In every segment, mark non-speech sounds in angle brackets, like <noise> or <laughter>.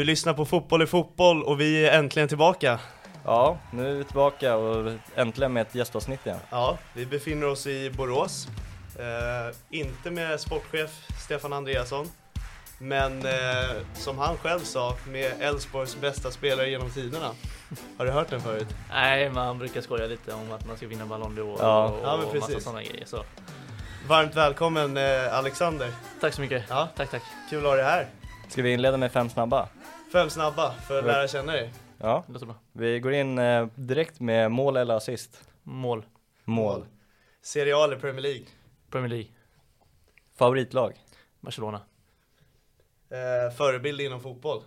Du lyssnar på Fotboll i fotboll och vi är äntligen tillbaka. Ja, nu är vi tillbaka och äntligen med ett gästavsnitt igen. Ja, vi befinner oss i Borås. Eh, inte med sportchef Stefan Andreasson, men eh, som han själv sa, med Elfsborgs bästa spelare genom tiderna. Har du hört den förut? Nej, man brukar skoja lite om att man ska vinna Ballon d'Or Ja. och, Ja, men och precis. massa sådana grejer. Så. Varmt välkommen eh, Alexander. Tack så mycket. Ja. Tack, tack. Kul att ha dig här. Ska vi inleda med fem snabba? Fem snabba för att lära känna dig. Ja, Det låter bra. vi går in eh, direkt med mål eller assist. Mål. Mål. Serie A eller Premier League? Premier League. Favoritlag? Barcelona. Eh, förebild inom fotboll?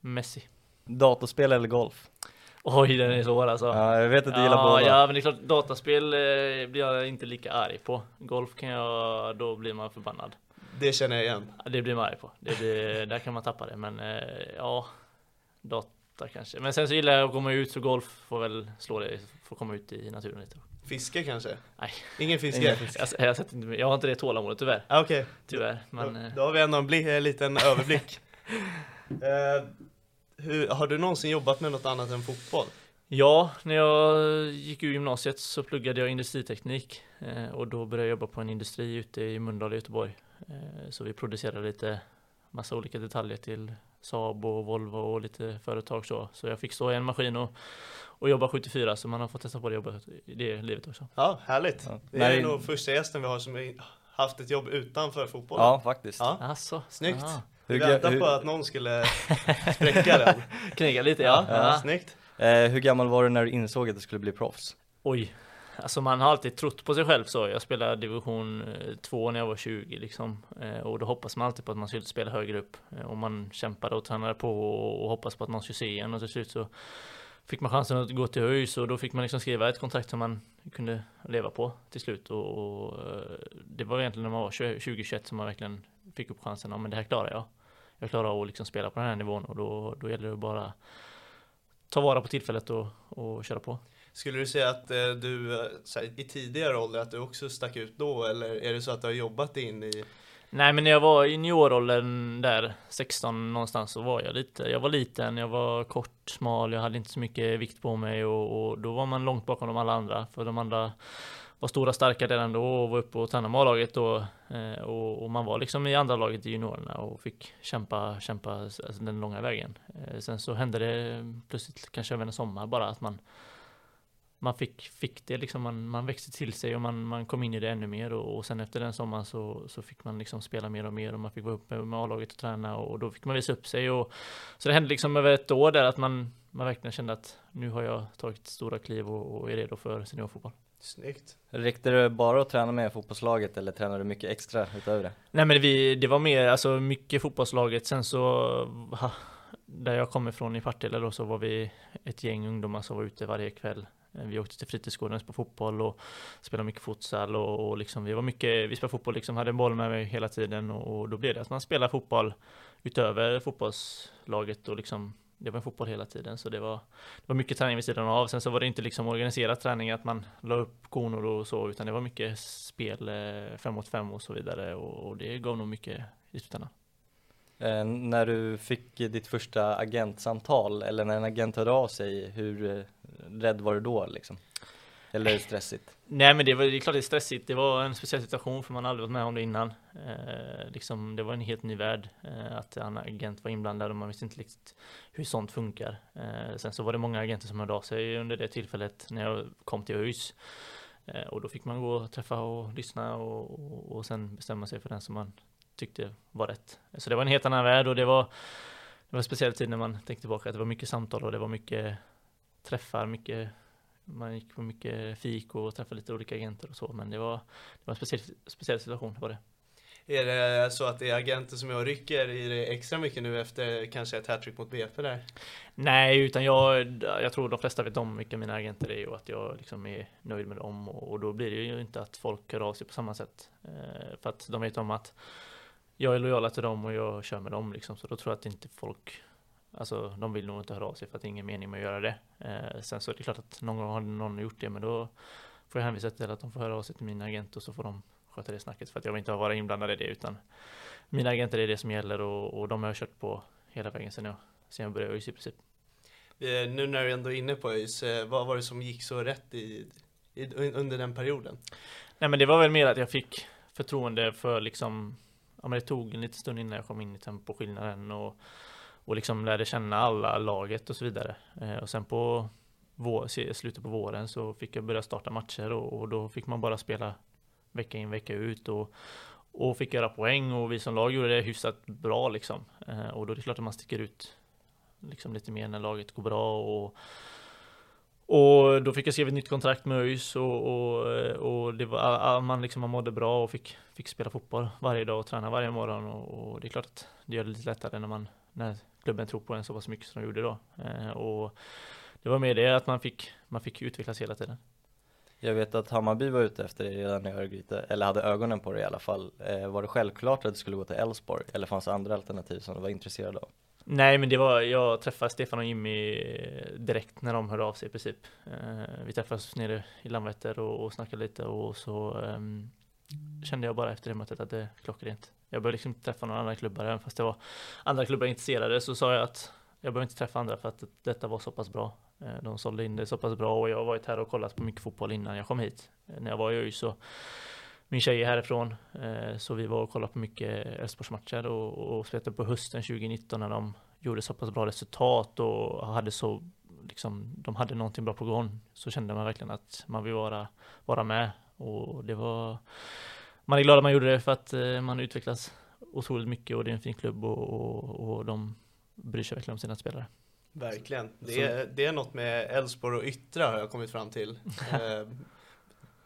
Messi. Datorspel eller golf? Oj, den är svår alltså. Ja, jag vet att du gillar ja, båda. ja, men det är klart, dataspel eh, blir jag inte lika arg på. Golf kan jag, då blir man förbannad. Det känner jag igen. Det blir man arg på. Det blir, där kan man tappa det, men eh, ja, data kanske. Men sen så gillar jag att komma ut, så golf får väl slå det, får komma ut i naturen lite. Fiske kanske? Nej. Ingen fiske? Ingen fiske. Jag, jag, har sett inte- jag har inte det tålamodet tyvärr. Ah, Okej. Tyvärr, men då, eh, då har vi ändå en, bli- en liten överblick. <laughs> eh, hur, har du någonsin jobbat med något annat än fotboll? Ja, när jag gick ur gymnasiet så pluggade jag industriteknik eh, och då började jag jobba på en industri ute i Mölndal i Göteborg. Eh, så vi producerade lite massa olika detaljer till Saab och Volvo och lite företag så. Så jag fick stå i en maskin och, och jobba 74 så man har fått testa på det jobbet i det livet också. Ja, härligt. Ja. Det Nej, är nog första gästen vi har som har haft ett jobb utanför fotbollen. Ja, faktiskt. Ja. Alltså, Snyggt. aha. Vi väntade på att någon skulle <laughs> spräcka den. Kniga lite ja. ja. Snyggt eh, hur gammal var du när du insåg att du skulle bli proffs? Oj, alltså man har alltid trott på sig själv så. Jag spelade division eh, 2 när jag var 20 liksom. Eh, Och då hoppas man alltid på att man skulle spela högre upp. Eh, Och man kämpade och tränade på och och hoppas på att någon skulle se en och till slut så fick man chansen att gå till ÖIS och då fick man liksom skriva ett kontrakt som man kunde leva på till slut. Och, och eh, det var egentligen när man var 20-21 som man verkligen fick upp chansen. Ja men det här klarar jag. Jag klarar av att liksom spela på den här nivån och då, då gäller det att bara ta vara på tillfället och, och köra på. Skulle du säga att eh, du eh, här, i tidigare ålder att du också stack ut då eller är det så att du har jobbat in i Nej men när jag var i junioråldern där 16 någonstans så var jag lite Jag var liten, jag var kort, smal, jag hade inte så mycket vikt på mig och, och då var man långt bakom de alla andra för de andra var stora starka redan då och var uppe och tränade med A-laget då eh, och, och man var liksom i andra laget i juniorerna och fick kämpa, kämpa alltså, den långa vägen. Eh, sen så hände det plötsligt kanske över en sommar bara att man man fick, fick det liksom, man, man växte till sig och man, man kom in i det ännu mer och, och sen efter den sommaren så, så fick man liksom spela mer och mer och man fick vara uppe med A-laget och träna och då fick man visa upp sig och så det hände liksom över ett år där att man, man verkligen kände att nu har jag tagit stora kliv och, och är redo för seniorfotboll. Snyggt. Räckte det bara att träna med fotbollslaget eller tränade du mycket extra utöver det? Nej men vi, det var mer, alltså mycket fotbollslaget, sen så där jag kommer ifrån i Partille då så var vi ett gäng ungdomar som var ute varje kväll. Vi åkte till fritidsgården på fotboll och spelade mycket futsal och, och liksom vi var mycket, vi spelade fotboll liksom, hade en boll med mig hela tiden och, och då blev det att man spelar fotboll utöver fotbollslaget och liksom det var fotboll hela tiden så det var, det var mycket träning vid sidan av. Sen så var det inte liksom organiserad träning att man la upp konor och så utan det var mycket spel eh, fem mot fem och så vidare och, och det gav nog mycket i slutändan. Eh, när du fick ditt första agentsamtal eller när en agent hörde av sig, hur eh, rädd var du då liksom? Eller stressigt? Nej men det, var, det är klart det är stressigt. Det var en speciell situation för man har aldrig varit med om det innan. Eh, liksom, det var en helt ny värld eh, att en agent var inblandad och man visste inte riktigt hur sånt funkar. Eh, sen så var det många agenter som hörde av sig under det tillfället när jag kom till ÖIS. Eh, och då fick man gå och träffa och lyssna och, och, och sen bestämma sig för den som man tyckte var rätt. Så det var en helt annan värld och det var, det var en speciell tid när man tänkte tillbaka att det var mycket samtal och det var mycket träffar, mycket man gick på mycket fik och träffade lite olika agenter och så, men det var, det var en speciell, speciell situation, var det. Är det så att det är agenter som jag rycker i det extra mycket nu efter kanske ett hattrick mot BP där? Nej, utan jag, jag tror de flesta vet om vilka mina agenter är och att jag liksom är nöjd med dem och, och då blir det ju inte att folk hör av sig på samma sätt. Eh, för att de vet om att jag är lojala till dem och jag kör med dem liksom, så då tror jag att inte folk Alltså de vill nog inte höra av sig för att det är ingen mening med att göra det. Eh, sen så är det klart att någon gång har någon gjort det men då får jag hänvisa till att de får höra av sig till min agent och så får de sköta det snacket för att jag vill inte vara inblandad i det utan mina agenter är det som gäller och, och de har jag kört på hela vägen sedan jag, sedan jag började ÖIS i princip. Eh, nu när du ändå är inne på ÖIS, eh, vad var det som gick så rätt i, i, under den perioden? Nej men det var väl mer att jag fick förtroende för liksom Ja men det tog en liten stund innan jag kom in i temposkillnaden och och liksom lärde känna alla laget och så vidare. Eh, och sen på vår, slutet på våren så fick jag börja starta matcher och, och, då fick man bara spela vecka in vecka ut och, och fick göra poäng och vi som lag gjorde det hyfsat bra liksom. Eh, och då är det klart att man sticker ut liksom lite mer när laget går bra och och då fick jag skriva ett nytt kontrakt med ÖIS och, och, och det var, man liksom man mådde bra och fick, fick spela fotboll varje dag och träna varje morgon och, och det är klart att det gör det lite lättare när man när klubben tror på en så pass mycket som de gjorde då. Eh, och det var med det att man fick, man fick utvecklas hela tiden. Jag vet att Hammarby var ute efter det redan i Örgryte, eller hade ögonen på det i alla fall. Eh, var det självklart att du skulle gå till Elfsborg, eller fanns det andra alternativ som du var intresserad av? Nej, men det var, jag träffade Stefan och Jimmy direkt när de hörde av sig i princip. Eh, vi träffades nere i Landvetter och, och snackade lite och så um, kände jag bara efter det mötet att det är klockrent. Jag började liksom inte träffa några andra klubbar, även fast det var andra klubbar intresserade så sa jag att jag behöver inte träffa andra för att detta var så pass bra. Eh, de sålde in det så pass bra och jag har varit här och kollat på mycket fotboll innan jag kom hit. Eh, när jag var i ÖIS så min tjej är härifrån eh, så vi var och kollade på mycket Elfsborgsmatcher och, och spelade på hösten 2019 när de gjorde så pass bra resultat och hade så liksom, de hade någonting bra på gång så kände man verkligen att man vill vara, vara med och det var man är glad att man gjorde det för att eh, man utvecklas otroligt mycket och det är en fin klubb och, och, och de bryr sig verkligen om sina spelare. Verkligen. Det är, det är något med Elfsborg och Yttra har jag kommit fram till. <laughs> Eh,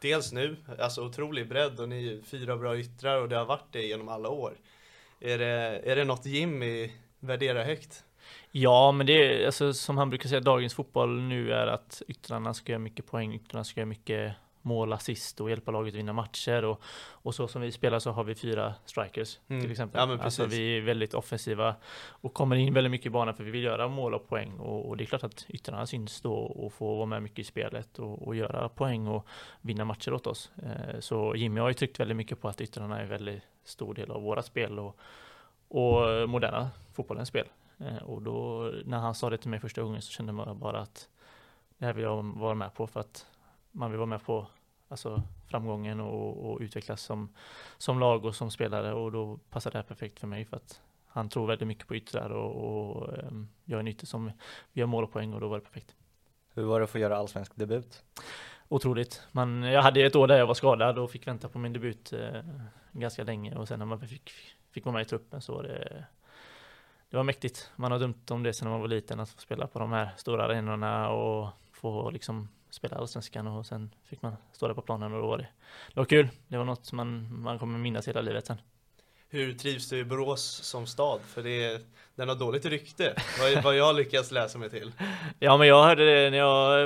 dels nu, alltså otrolig bredd och ni är fyra bra yttrar och det har varit det genom alla år. Är det, är det något Jimmy värderar högt? Ja, men det är alltså, som han brukar säga, dagens fotboll nu är att yttrarna ska göra mycket poäng, yttrarna ska göra mycket mål, assist och hjälpa laget att vinna matcher och, och så som vi spelar så har vi fyra strikers mm. till exempel. Ja, alltså vi är väldigt offensiva och kommer in väldigt mycket i banan för vi vill göra mål och poäng och, och det är klart att yttrarna syns då och får vara med mycket i spelet och, och göra poäng och vinna matcher åt oss. Eh, så Jimmy har ju tryckt väldigt mycket på att yttrarna är en väldigt stor del av våra spel och, och moderna fotbollens spel. Eh, och då när han sa det till mig första gången så kände man bara att det här vill jag vara med på för att man vill vara med på alltså, framgången och, och, utvecklas som, som lag och som spelare och då passar det här perfekt för mig för att han tror väldigt mycket på yttrar och, och um, jag är en ytter som gör mål och poäng och då var det perfekt. Hur var det att få göra allsvensk debut? Otroligt. Man, jag hade ett år där jag var skadad och fick vänta på min debut eh, ganska länge och sen när man fick, fick vara med i truppen så var det det var mäktigt. Man har dömt om det sedan man var liten att få spela på de här stora arenorna och få liksom spela allsvenskan och sen fick man stå där på planen och då var det, det var kul. Det var något man, man kommer minnas hela livet sen. Hur trivs du i Borås som stad? För det den har dåligt rykte, vad, vad jag lyckas läsa mig till. <laughs> Ja men jag hörde det när jag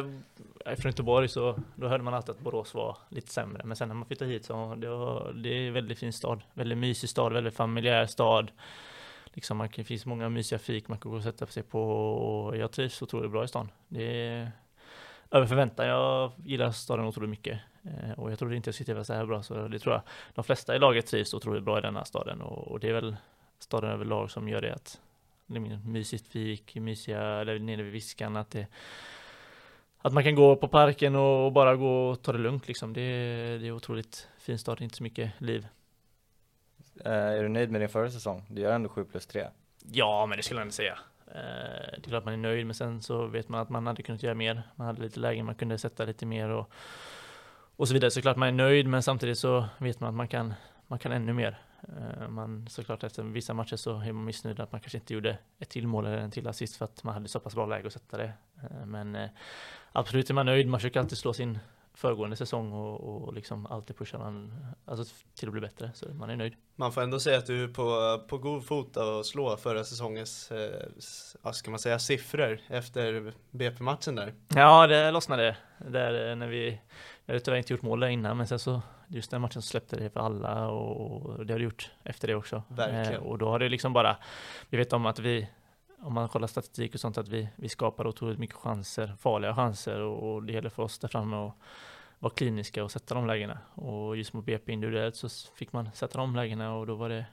är från Göteborg så då hörde man alltid att Borås var lite sämre. Men sen när man flyttade hit så det, var, det är en väldigt fin stad. Väldigt mysig stad, väldigt familjär stad. Liksom man, det finns många mysiga fik man kan gå och sätta sig på och jag trivs otroligt bra i stan. Det är över förväntan. Jag gillar staden otroligt mycket eh, och jag trodde inte jag skulle trivas så här bra så det tror jag. De flesta i laget trivs otroligt bra i denna staden och, och det är väl staden överlag som gör det att det är mysigt fik, mysiga, eller nere vid Viskan, att det att man kan gå på parken och bara gå och ta det lugnt liksom. Det är, det är otroligt fin stad, inte så mycket liv. Uh, är du nöjd med din förra säsong? Du gör ändå 7 plus 3. Ja, men det skulle jag inte säga. Eh, det är klart man är nöjd, men sen så vet man att man hade kunnat göra mer. Man hade lite lägen man kunde sätta lite mer och, och så vidare. Så klart man är nöjd, men samtidigt så vet man att man kan, man kan ännu mer. Eh, man såklart efter vissa matcher så är man missnöjd att man kanske inte gjorde ett till mål eller en till assist för att man hade så pass bra läge att sätta det. Eh, men absolut är man nöjd. Man försöker alltid slå sin föregående säsong och, och liksom alltid pushar man alltså till att bli bättre, så man är nöjd. Man får ändå säga att du är på, på god fot att slå förra säsongens, eh, ska man säga, siffror efter BP-matchen där. Ja, det lossnade där eh, när vi, jag hade tyvärr inte gjort mål där innan, men sen så just den matchen så släppte det för alla och det har det gjort efter det också. Verkligen. Eh, och då har det liksom bara, vi vet om att vi om man kollar statistik och sånt, att vi, vi skapar otroligt mycket chanser, farliga chanser och, och det gäller för oss där framme att vara kliniska och sätta de lägena. Och just mot BP individuellt så fick man sätta de lägena och då var det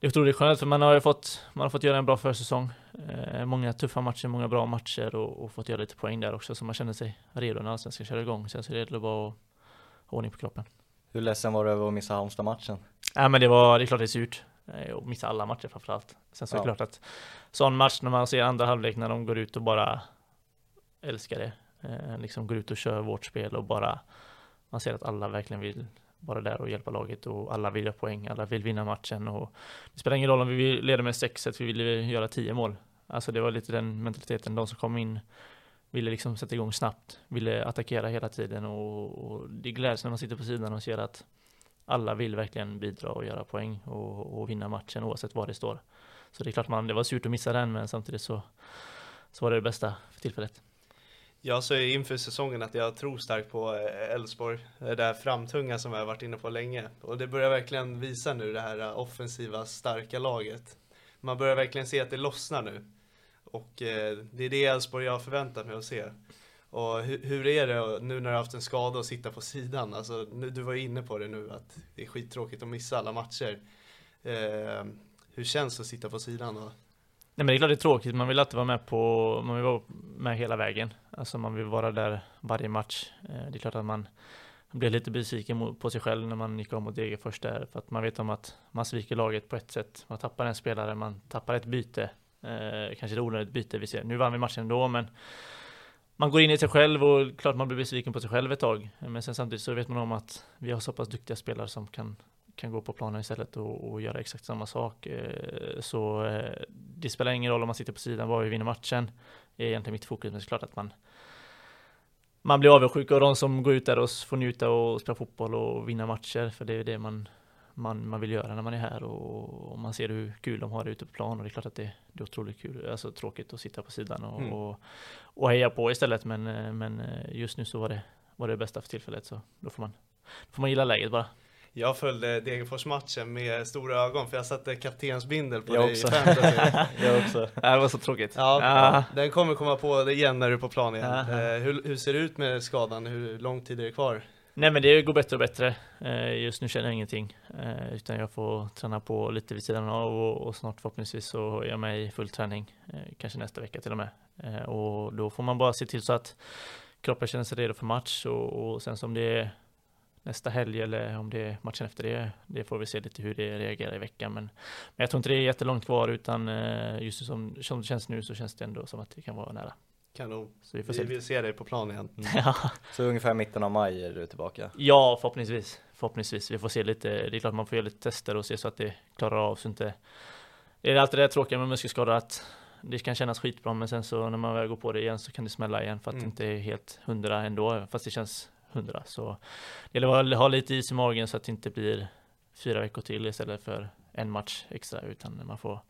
det är otroligt skönt för man har ju fått, man har fått göra en bra försäsong. Eh, många tuffa matcher, många bra matcher och, och, fått göra lite poäng där också så man känner sig redo när allsvenskan kör igång. Sen så det bara att ha ordning på kroppen. Hur ledsen var du över att missa Halmstad-matchen? Ja men det var, det är klart det är surt. Eh, och missa alla matcher framförallt. Sen så är det klart att sån match när man ser andra halvlek när de går ut och bara älskar det. Eh, liksom går ut och kör vårt spel och bara man ser att alla verkligen vill vara där och hjälpa laget och alla vill göra poäng, alla vill vinna matchen och det spelar ingen roll om vi leder med 6-1, vi vill göra 10 mål. Alltså det var lite den mentaliteten, de som kom in ville liksom sätta igång snabbt, ville attackera hela tiden och, och det gläds när man sitter på sidan och ser att alla vill verkligen bidra och göra poäng och, och vinna matchen oavsett var det står. Så det är klart man, det var surt att missa den men samtidigt så, så var det det bästa för tillfället. Jag sa inför säsongen att jag tror starkt på eh, Elfsborg, det här framtunga som jag har varit inne på länge. Och det börjar verkligen visa nu det här eh, offensiva starka laget. Man börjar verkligen se att det lossnar nu. Och eh, det är det Elfsborg jag har förväntat mig att se. Och hur, hur, är det nu när du har haft en skada och sitta på sidan? Alltså, du var inne på det nu att det är skittråkigt att missa alla matcher. Eh, hur känns det att sitta på sidan? Och... Nej men det är klart det är tråkigt, man vill alltid vara med på, man vill vara med hela vägen. Alltså man vill vara där varje match. Eh, det är klart att man blir lite besviken på sig själv när man gick om mot Degerfors där, för att man vet om att man sviker laget på ett sätt. Man tappar en spelare, man tappar ett byte, eh, kanske ett onödigt byte. Vi ser. Nu vann vi matchen ändå, men man går in i sig själv och klart man blir besviken på sig själv ett tag. Men sen samtidigt så vet man om att vi har så pass duktiga spelare som kan, kan gå på planen istället och, och göra exakt samma sak. Eh, så eh, det spelar ingen roll om man sitter på sidan, var vi vinner matchen. Det är egentligen mitt fokus, men det är klart att man man blir avundsjuk av de som går ut där och får njuta och spela fotboll och vinna matcher, för det är det man man, man vill göra när man är här och, och, man ser hur kul de har det ute på plan och det är klart att det, det är otroligt kul, alltså tråkigt att sitta på sidan och, mm. och, och heja på istället men, eh, men eh, just nu så var det, var det bästa för tillfället så då får man, får man gilla läget bara. Jag följde Degerfors-matchen med stora ögon för jag satte kaptensbindel på jag dig också. i <laughs> jag också. <laughs> det var så tråkigt. Ja, ja, den kommer komma på dig igen när du är på plan igen. Eh, hur, hur, ser det ut med skadan? Hur lång tid är det kvar? Nej men det går bättre och bättre. Eh, just nu känner jag ingenting. Eh, utan jag får träna på lite vid sidan av och, snart förhoppningsvis så är jag med i full träning. Eh, kanske nästa vecka till och med. Och då får man bara se till så att kroppen känner sig redo för match och, och sen som det är nästa helg eller om det är matchen efter det. Det får vi se lite hur det reagerar i veckan. Men, men jag tror inte det är jättelångt kvar utan just som, som det känns nu så känns det ändå som att det kan vara nära. Kanon. Så vi, får vi se. vill se dig på plan igen. Mm. ja. <laughs> Så ungefär mitten av maj är du tillbaka? Ja, förhoppningsvis. Förhoppningsvis. Vi får se lite. Det är klart man får göra lite tester och se så att det klarar av så inte. Det är alltid det tråkiga med muskelskador att det kan kännas skitbra men sen så när man väl går på det igen så kan det smälla igen för att Mm. det inte är helt hundra ändå fast det känns hundra så det gäller att ha lite is i magen så att det inte blir fyra veckor till istället för en match extra utan man får,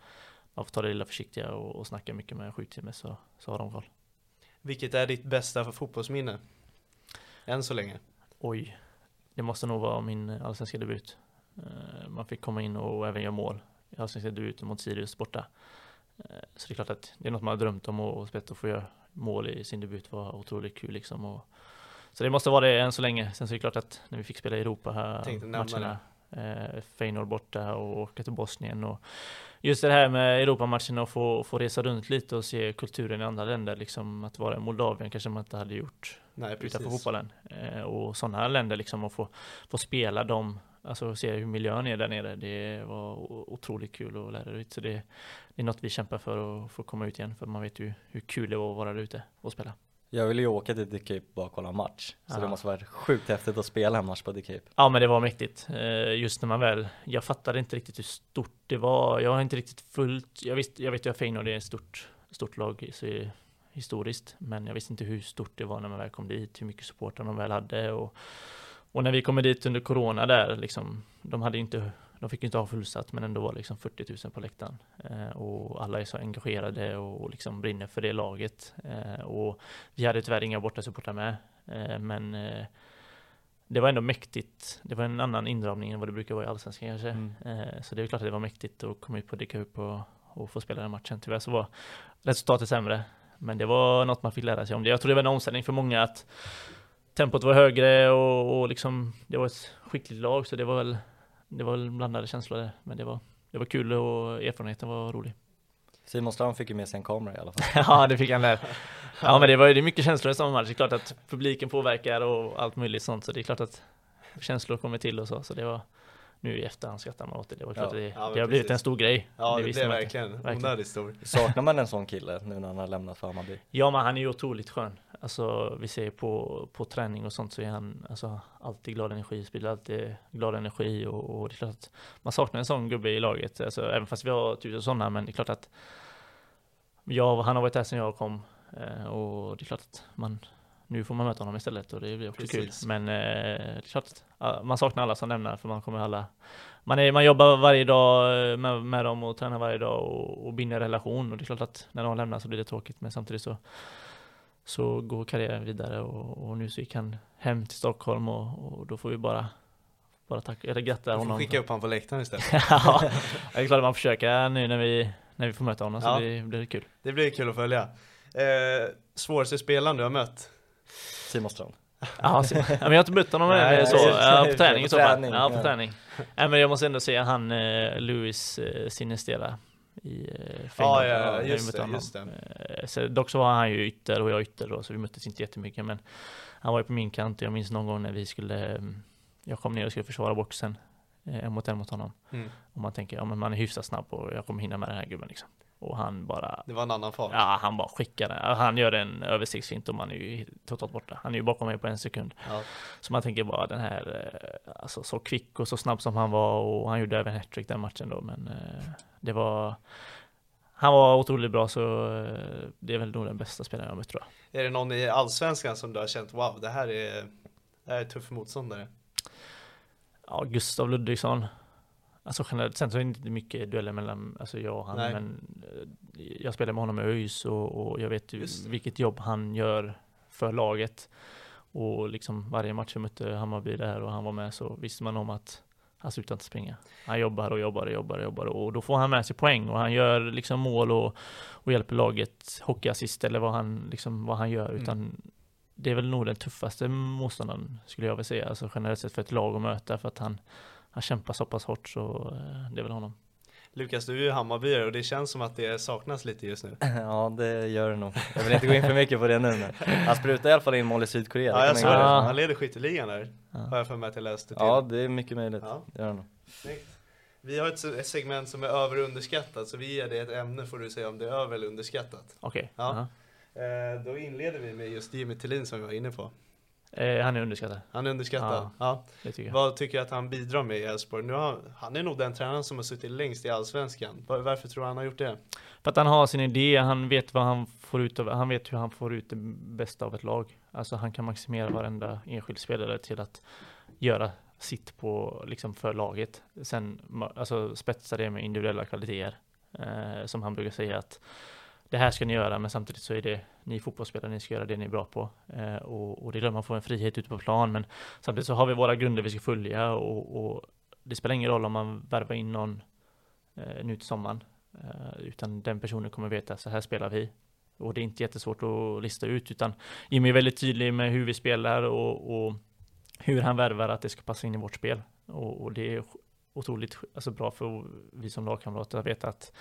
man får ta det lilla försiktiga och, och snacka mycket med sjukteamet så, så har de koll. Vilket är ditt bästa för fotbollsminne? Än så länge. Oj, det måste nog vara min allsvenska debut. Eh, Man fick komma in och även göra mål i allsvenska debuten mot Sirius borta. Eh, Så det är klart att det är något man har drömt om och spett att få göra mål i sin debut var otroligt kul liksom. Och så det måste vara det än så länge. Sen så är det klart att när vi fick spela i Europa här matcherna, eh, Feyenoord borta och åka till Bosnien och just det här med Europamatcherna och få, få resa runt lite och se kulturen i andra länder, liksom att vara i Moldavien kanske man inte hade gjort Nej, utanför fotbollen. Eh, och sådana länder liksom och få, få spela dem, alltså se hur miljön är där nere. Det var otroligt kul och lärorikt. Så det, det är något vi kämpar för att få komma ut igen, för man vet ju hur kul det var att vara där ute och spela. Jag ville ju åka till The Cape bara kolla match. Så Ja. det måste varit sjukt häftigt att spela en match på The Cape. Ja men det var mäktigt. Eh, just när man väl, jag fattade inte riktigt hur stort det var. Jag har inte riktigt fullt, jag, visst, jag vet ju att Feyenoord är ett stort, stort lag så historiskt. Men jag visste inte hur stort det var när man väl kom dit, hur mycket supportrar de väl hade. Och, och när vi kommer dit under corona där, liksom, de hade ju inte de fick ju inte ha fullsatt men ändå var det liksom 40 000 på läktaren. Eh, och alla är så engagerade och, och liksom brinner för det laget. Eh, och vi hade tyvärr inga bortasupportrar med. Eh, men eh, det var ändå mäktigt. Det var en annan inramning än vad det brukar vara i Allsvenskan kanske. Mm. Eh, så det är klart att det var mäktigt att komma ut på DK upp och, och få spela den matchen. Tyvärr så var resultatet sämre. Men det var något man fick lära sig om det. Jag tror det var en omställning för många att tempot var högre och, och liksom det var ett skickligt lag så det var väl det var blandade känslor där. Men det var, det var kul och erfarenheten var rolig. Simon Strand fick ju med sig en kamera i alla fall. <laughs> ja, det fick han där. Ja, men det var ju det mycket känslor i samma match. Det är klart att publiken påverkar och allt möjligt sånt. Så det är klart att känslor kommer till och så. Så det var nu i efterhand skrattar man åt det. Det var klart Ja. att det, Ja, det har blivit en stor grej. Ja, det, visste blev verkligen onödigt stor. Saknar man en sån kille nu när han har lämnat för Hammarby? Ja, men han är ju otroligt skön. Alltså, vi ser på, på träning och sånt så är han alltså, alltid glad energi, sprider alltid glad energi och, och det är klart att man saknar en sån gubbe i laget. Alltså, även fast vi har tusen sådana, men det är klart att jag, han har varit där sedan jag kom eh, och det är klart att man nu får man möta honom istället och det blir också Precis. kul. Men eh, det är klart ja, man saknar alla som lämnar för man kommer alla man, är, man jobbar varje dag eh, med, med dem och tränar varje dag och, och binder relation och det är klart att när de lämnar så blir det tråkigt men samtidigt så så går karriären vidare och, och nu så gick han hem till Stockholm och, och då får vi bara bara tacka, eller gratta Du får honom. skicka upp honom på läktaren istället. <laughs> ja, det är klart att man försöker nu när vi, när vi får möta honom så Ja. det blir kul. Det blir kul att följa. Eh, svåraste spelaren du har mött? Simon Strand. Ja, ja, men jag har inte mött honom <laughs> Nej, så. Ja, på träning i så fall. Ja, på träning. Nej, men jag måste ändå säga han eh, Louis eh, i eh, Ja, ja, just det, just det. Eh, Så dock så var han ju ytter och jag ytter då, så vi möttes inte jättemycket. Men han var ju på min kant jag minns någon gång när vi skulle, eh, jag kom ner och skulle försvara boxen eh, en mot en mot honom. Mm. Och man tänker, ja men man är hyfsat snabb och jag kommer hinna med den här gubben liksom. Och han bara Det var en annan fart. Ja, han bara skickar den. Han gör en översiktsfint och man är ju totalt borta. Han är ju bakom mig på en sekund. Ja. Så man tänker bara den här, eh, alltså så kvick och så snabb som han var och han gjorde även hattrick den matchen då. Men eh, det var, han var otroligt bra så eh, det är väl nog den bästa spelaren jag mött tror jag. Är det någon i Allsvenskan som du har känt, wow, det här är, det här är tuff motståndare? Ja, Gustav Ludvigsson. Alltså generellt, sen så är det inte mycket dueller mellan alltså jag och han, Nej. men eh, jag spelar med honom i ÖIS och, och jag vet ju vilket jobb han gör för laget. Och liksom varje match jag mötte Hammarby där och han var med så visste man om att han slutar inte springa. Han jobbar och jobbar och jobbar och jobbar och då får han med sig poäng och han gör liksom mål och, och hjälper laget hockeyassist eller vad han, liksom, vad han gör. Mm. Utan det är väl nog den tuffaste motståndaren skulle jag vilja säga, alltså generellt sett för ett lag att möta för att han, han kämpar så pass hårt så eh, det är väl honom. Lukas, du är ju Hammarbyare och det känns som att det saknas lite just nu. <laughs> Ja, det gör det nog. Jag vill inte gå in för mycket på det nu, men han sprutar i alla fall in mål i Sydkorea. Ja, jag såg det. Han leder skytteligan där, har Ja. jag för mig att jag läste till. Ja, det är mycket möjligt. Ja. Det gör det nog. Snyggt. Vi har ett, segment som är över och underskattat, så vi ger dig ett ämne får du säga om det är över eller underskattat. Okej. Ja. Ja. Eh, då inleder vi med just Jimmy Tillin som vi var inne på. Eh, han är underskattad, Han är underskattad. Ja. det tycker jag. Vad tycker du att han bidrar med i Elfsborg? Nu har, han är nog den tränaren som har suttit längst i Allsvenskan. Var- Varför tror du han har gjort det? För att han har sin idé, han vet vad han får ut av, han vet hur han får ut det bästa av ett lag. Alltså han kan maximera varenda enskild spelare till att göra sitt på, liksom för laget. Sen, alltså spetsa det med individuella kvaliteter. Eh, som han brukar säga att det här ska ni göra, men samtidigt så är det ni fotbollsspelare, ni ska göra det ni är bra på. Eh, och, och det är klart man får en frihet ute på plan, men samtidigt så har vi våra grunder vi ska följa och, och det spelar ingen roll om man värvar in någon eh, nu till sommaren. Eh, utan den personen kommer veta, så här spelar vi. Och det är inte jättesvårt att lista ut, utan Jimmy är väldigt tydlig med hur vi spelar och, och hur han värvar att det ska passa in i vårt spel. Och, och det är otroligt alltså, bra för vi som lagkamrater att veta att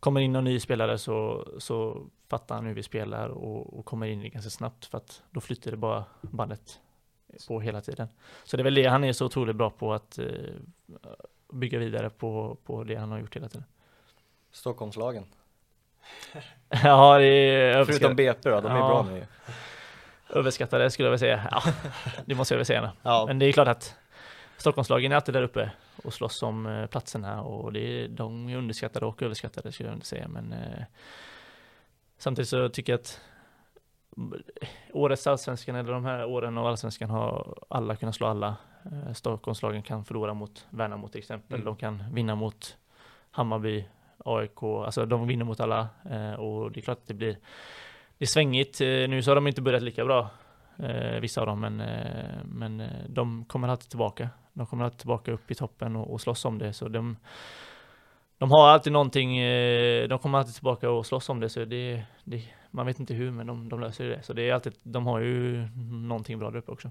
kommer in någon ny spelare så, så fattar han hur vi spelar och, och kommer in ganska snabbt för att då flyter det bara bandet på hela tiden. Så det är väl det han är så otroligt bra på att eh, bygga vidare på, på det han har gjort hela tiden. Stockholmslagen. <laughs> Ja, det är Förutom. BP då, de är Ja. bra nu överskattade skulle jag väl säga. Ja, <laughs> det måste jag väl säga. Ja. Men det är klart att Stockholmslagen är alltid där uppe och slåss om eh, platserna och det de är underskattade och överskattade skulle jag inte säga. Men eh, samtidigt så tycker jag att årets allsvenskan eller de här åren av allsvenskan har alla kunnat slå alla. Eh, Stockholmslagen kan förlora mot Värnamo till exempel. Mm. De kan vinna mot Hammarby, AIK, alltså de vinner mot alla eh, och det är klart att det blir det är svängigt. Eh, Nu så har de inte börjat lika bra, eh, vissa av dem, men, eh, men de kommer alltid tillbaka. De kommer alltid tillbaka upp i toppen och, och slåss om det. Så de, de har alltid någonting, eh, de kommer alltid tillbaka och slåss om det. Så det, det, man vet inte hur, men de, de löser det. Så det är alltid, de har ju någonting bra där uppe också.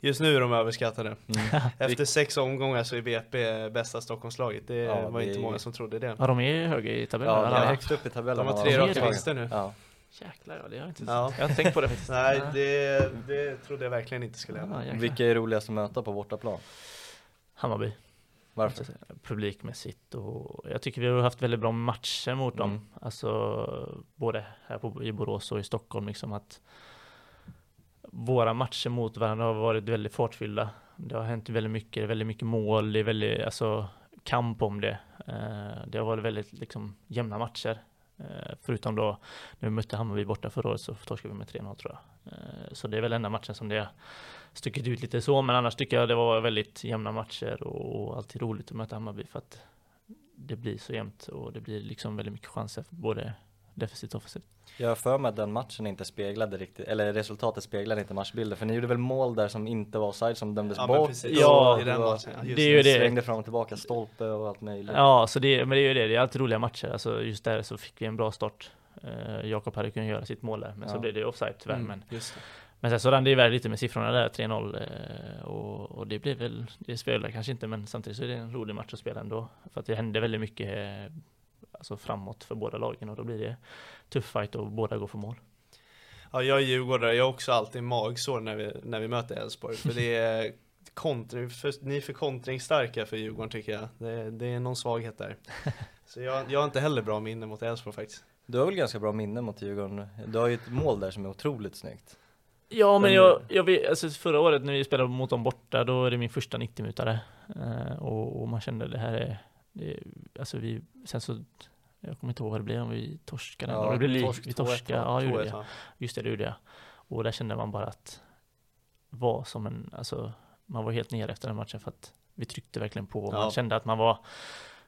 Just nu är de överskattade. <laughs> Mm. Efter sex omgångar så är BP bästa Stockholmslaget. Det Ja, var det inte är- många som trodde det. Ja, de är höga i tabellen. Ja, de alla. är högst upp i tabellen. De har tre raka vinster nu. Ja. Jäklar, ja, det har jag inte, Ja. jag har inte tänkt på det faktiskt. Nej, det, det trodde jag verkligen inte skulle hända. Ja. Vilka är roligast att möta på bortaplan? Hammarby. Varför? publikmässigt och jag tycker vi har haft väldigt bra matcher mot dem. Mm. Alltså både här på, i Borås och i Stockholm liksom att våra matcher mot varandra har varit väldigt fartfyllda. Det har hänt väldigt mycket, väldigt mycket mål, det är väldigt, alltså kamp om det. Eh, det har varit väldigt liksom jämna matcher. Eh, förutom då när vi mötte Hammarby borta förra året så torskade vi med 3-0 tror jag. Eh, så det är väl enda matchen som det stuckit ut lite så, men annars tycker jag det var väldigt jämna matcher och, och alltid roligt att möta Hammarby för att det blir så jämnt och det blir liksom väldigt mycket chanser för både defensivt och offensivt. Jag har för mig att den matchen inte speglade riktigt, eller resultatet speglade inte matchbilden. För ni gjorde väl mål där som inte var offside som dömdes Ja, bort. precis. Ja, i den matchen. Ja, just det är ju det. Svängde fram och tillbaka, stolpe och allt möjligt. Ja, så det, men det är ju det, det är alltid roliga matcher. Alltså just där så fick vi en bra start. Uh, Jakob hade kunnat göra sitt mål där, men så Ja. blev det offside tyvärr. Mm, Men, just det. men sen så rann det iväg lite med siffrorna där, 3-0. eh, och, och det blir väl, det spelar kanske inte, men samtidigt så är det en rolig match att spela ändå. För att det hände väldigt mycket eh, alltså framåt för båda lagen och då blir det tuff fight och båda går för mål. Ja, jag är djurgårdare. Jag har också alltid magsår när vi, när vi möter Elfsborg. För det är <laughs> kontring, för, ni är för kontringsstarka för Djurgården tycker jag. Det, det är någon svaghet där. <laughs> Så jag, jag har inte heller bra minne mot Elfsborg faktiskt. Du har väl ganska bra minne mot Djurgården? Du har ju ett mål där som är otroligt snyggt. Ja, men jag, jag vet, alltså förra året när vi spelade mot dem borta, då är det min första 90-minutare. Eh, och, och man kände det här är, det, alltså vi, sen så, jag kommer inte ihåg vad det blev, om vi torskade. Ja, det blev torsk vi 2-1 torskade, ja, det gjorde 2-1, vi. va? Just det, det gjorde jag. Och där kände man bara att, var som en, alltså, man var helt nere efter den matchen för att vi tryckte verkligen på. Ja. Man kände att man var,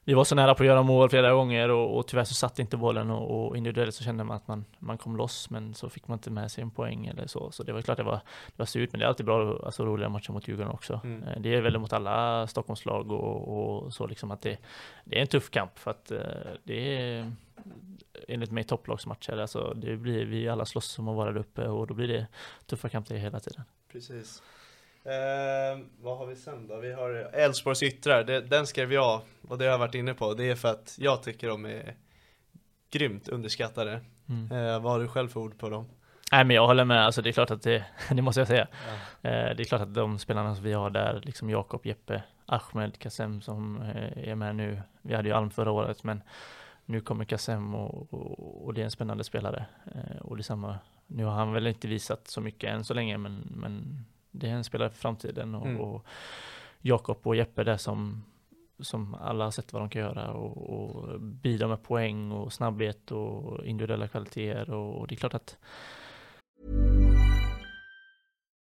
vi var så nära på att göra mål flera gånger och, och tyvärr så satt inte bollen och, och individuellt så kände man att man, man kom loss men så fick man inte med sig en poäng eller så. Så det var klart det var, det var surt men det är alltid bra, alltså roliga matcher mot Djurgården också. Mm. Eh, Det är väl mot alla Stockholmslag och, och så liksom att det, det är en tuff kamp för att eh, det är enligt mig topplagsmatcher. Alltså det blir vi alla slåss om att vara där uppe och då blir det tuffa kamper hela tiden. Precis. Eh, vad har vi sen då? Vi har Elfsborgs yttrar, det, den skrev jag och det har jag varit inne på. Det är för att jag tycker de är grymt underskattade. Eh, vad har du själv för ord på dem? Nej men jag håller med, alltså det är klart att det, <laughs> det måste jag säga. Eh, det är klart att de spelarna som vi har där, liksom Jakob, Jeppe, Ahmed, Kassem som eh, är med nu. Vi hade ju Alm förra året men nu kommer Kassem och, och, och det är en spännande spelare. Eh, och detsamma, nu har han väl inte visat så mycket än så länge men, men det är en spelare för framtiden och, Mm. och Jakob och Jeppe där som som alla har sett vad de kan göra och, och bidra med poäng och snabbhet och individuella kvaliteter och, och det är klart att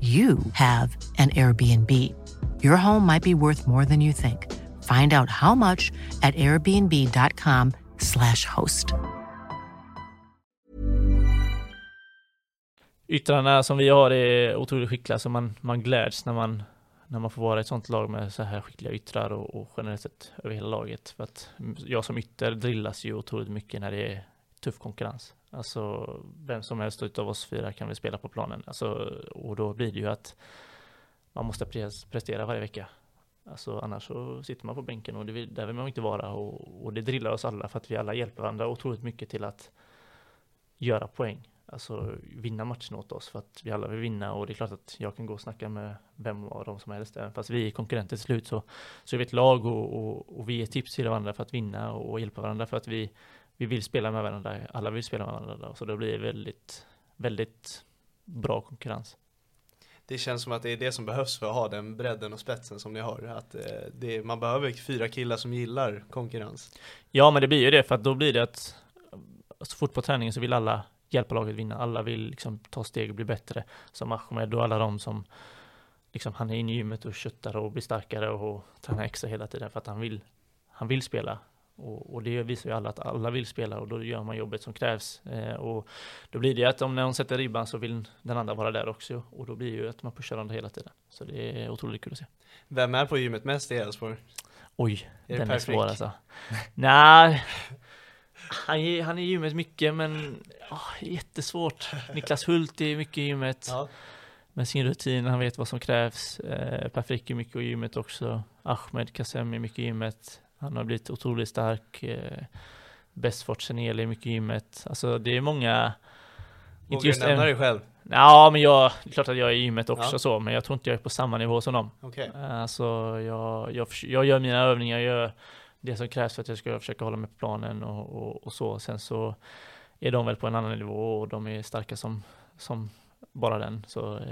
you have an Airbnb. Your home might be worth more than you think. Find out how much at airbnb.com/slash host. yttrarna som vi har är otroligt skickliga så man, man gläds när man när man får vara i ett sånt lag med så här skickliga yttrar och, och generellt sett över hela laget. För att jag som ytter drillas ju otroligt mycket när det är tuff konkurrens. Alltså vem som helst utav oss fyra kan vi spela på planen. Alltså, och då blir det ju att man måste pre- prestera varje vecka. Alltså annars så sitter man på bänken och det vill, där vill man inte vara och, och det drillar oss alla för att vi alla hjälper varandra otroligt mycket till att göra poäng. Alltså vinna matchen åt oss för att vi alla vill vinna och det är klart att jag kan gå och snacka med vem av dem som helst. Även fast vi är konkurrenter till slut så, så är vi ett lag och, och, och vi ger tips till varandra för att vinna och, och hjälpa varandra för att vi, vi vill spela med varandra. Alla vill spela med varandra så det blir väldigt, väldigt bra konkurrens. Det känns som att det är det som behövs för att ha den bredden och spetsen som ni har. Att eh, det, man behöver fyra killar som gillar konkurrens. Ja, men det blir ju det för att då blir det att så fort på träningen så vill alla hjälpa laget vinna. Alla vill liksom ta steg och bli bättre. Som Ahmed och alla de som liksom han är inne i gymmet och köttar och blir starkare och tränar extra hela tiden för att han vill. Han vill spela och, och det visar ju alla att alla vill spela och då gör man jobbet som krävs. Eh, och då blir det att om någon sätter ribban så vill den andra vara där också och då blir det ju att man pushar varandra hela tiden. Så det är otroligt kul att se. Vem är på gymmet mest i Elfsborg? Oj, Är den är svår alltså. Nej, han är, han är i gymmet mycket men åh, jättesvårt. Niklas Hult är mycket i gymmet Ja. med sin rutin, han vet vad som krävs. Eh, per Frick är mycket i gymmet också. Ahmed Kassem är mycket i gymmet. Han har blivit otroligt stark. Eh, Bestfort Seneli är mycket gymmet. Alltså det är många Vågar du nämna dig själv? Ja, men jag, det är klart att jag är i gymmet också Ja. så, men jag tror inte jag är på samma nivå som dem. Okej. Alltså, jag, jag, förs- jag gör mina övningar, jag gör det som krävs för att jag ska försöka hålla mig på planen och, och, och så. Sen så är de väl på en annan nivå och de är starka som, som bara den. Så eh,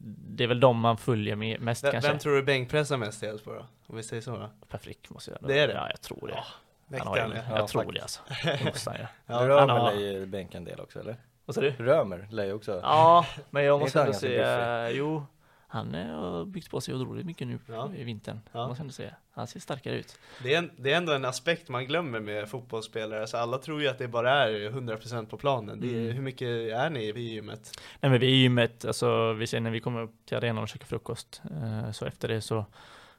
det är väl de man följer med, mest Vem, kanske. vem tror du bänkpressar mest i Elfsborg då? Om vi säger så då? Per Frick måste jag Det är det? Ja, jag tror det. han har, han ju- är. jag Ja, tror faktiskt. det alltså. Det måste han göra. Ja, Römer har- lär ju bänka en del också eller? Vad sa du? Römer lär ju också. Ja, men jag Det måste ändå säga, jo, han eh, har byggt på sig otroligt mycket nu Ja. i vintern. Ja. Jag ändå säga. Han ser starkare ut. Det är, en, det är ändå en aspekt man glömmer med fotbollsspelare. Alltså alla tror ju att det bara är 100% på planen. Det är, Mm. Hur mycket är ni i gymmet? Nej men vi är i gymmet, alltså vi säger när vi kommer upp till arenan och käkar frukost, eh, så efter det så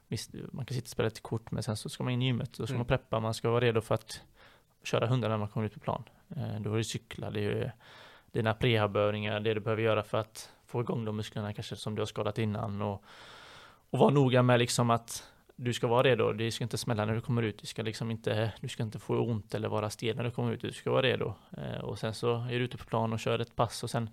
visst, man kan sitta och spela ett kort, men sen så ska man in i gymmet, då ska Mm. man preppa, man ska vara redo för att köra hundar när man kommer ut på plan. Eh, då är det cykla, det är dina prehabövningar, det du behöver göra för att få igång de musklerna kanske som du har skadat innan och, och vara noga med liksom att du ska vara redo, det ska inte smälla när du kommer ut, du ska liksom inte, du ska inte få ont eller vara stel när du kommer ut, du ska vara redo. Eh, och sen så är du ute på plan och kör ett pass och sen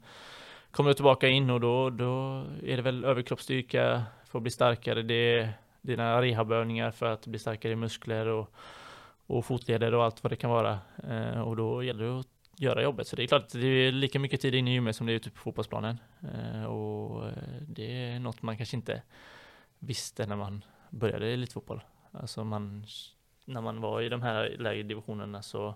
kommer du tillbaka in och då, då är det väl överkroppsstyrka för att bli starkare. Det är dina rehabövningar för att bli starkare i muskler och, och fotleder och allt vad det kan vara. Eh, och då gäller det att göra jobbet. Så det är klart det är lika mycket tid inne i gymmet som det är ute på fotbollsplanen. Eh, och eh, det är något man kanske inte visste när man började i elitfotboll. Alltså man, när man var i de här lägre divisionerna så